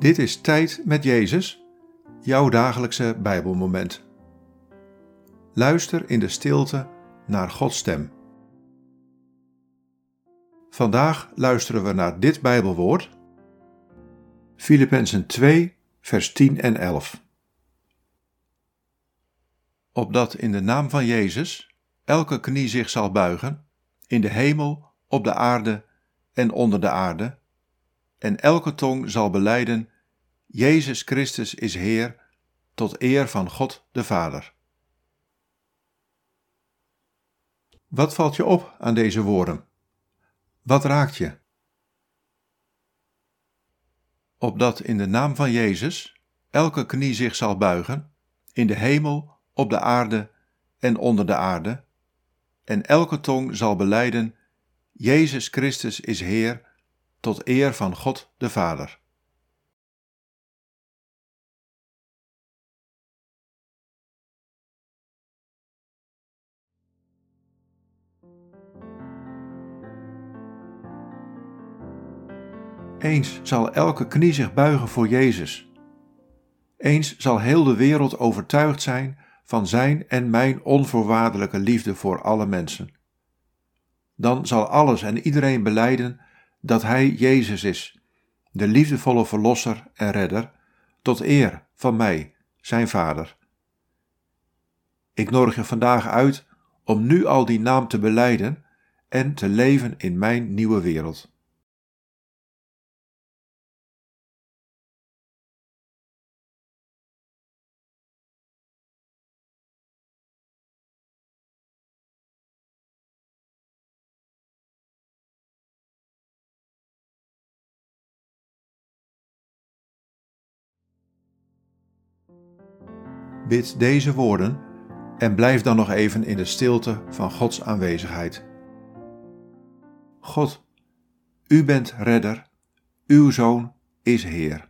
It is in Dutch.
Dit is Tijd met Jezus, jouw dagelijkse Bijbelmoment. Luister in de stilte naar Gods stem. Vandaag luisteren we naar dit Bijbelwoord, Filippenzen 2, vers 10 en 11. Opdat in de naam van Jezus elke knie zich zal buigen, in de hemel, op de aarde en onder de aarde, en elke tong zal beleiden: Jezus Christus is Heer, tot eer van God de Vader. Wat valt je op aan deze woorden? Wat raakt je? Opdat in de naam van Jezus elke knie zich zal buigen, in de hemel, op de aarde en onder de aarde, en elke tong zal beleiden: Jezus Christus is Heer, tot eer van God de Vader. Eens zal elke knie zich buigen voor Jezus. Eens zal heel de wereld overtuigd zijn van Zijn en mijn onvoorwaardelijke liefde voor alle mensen. Dan zal alles en iedereen beleiden dat Hij Jezus is, de liefdevolle Verlosser en Redder, tot eer van mij, Zijn Vader. Ik nodig je vandaag uit om nu al die naam te beleiden en te leven in mijn nieuwe wereld. Bid deze woorden en blijf dan nog even in de stilte van Gods aanwezigheid. God, U bent redder, Uw Zoon is Heer.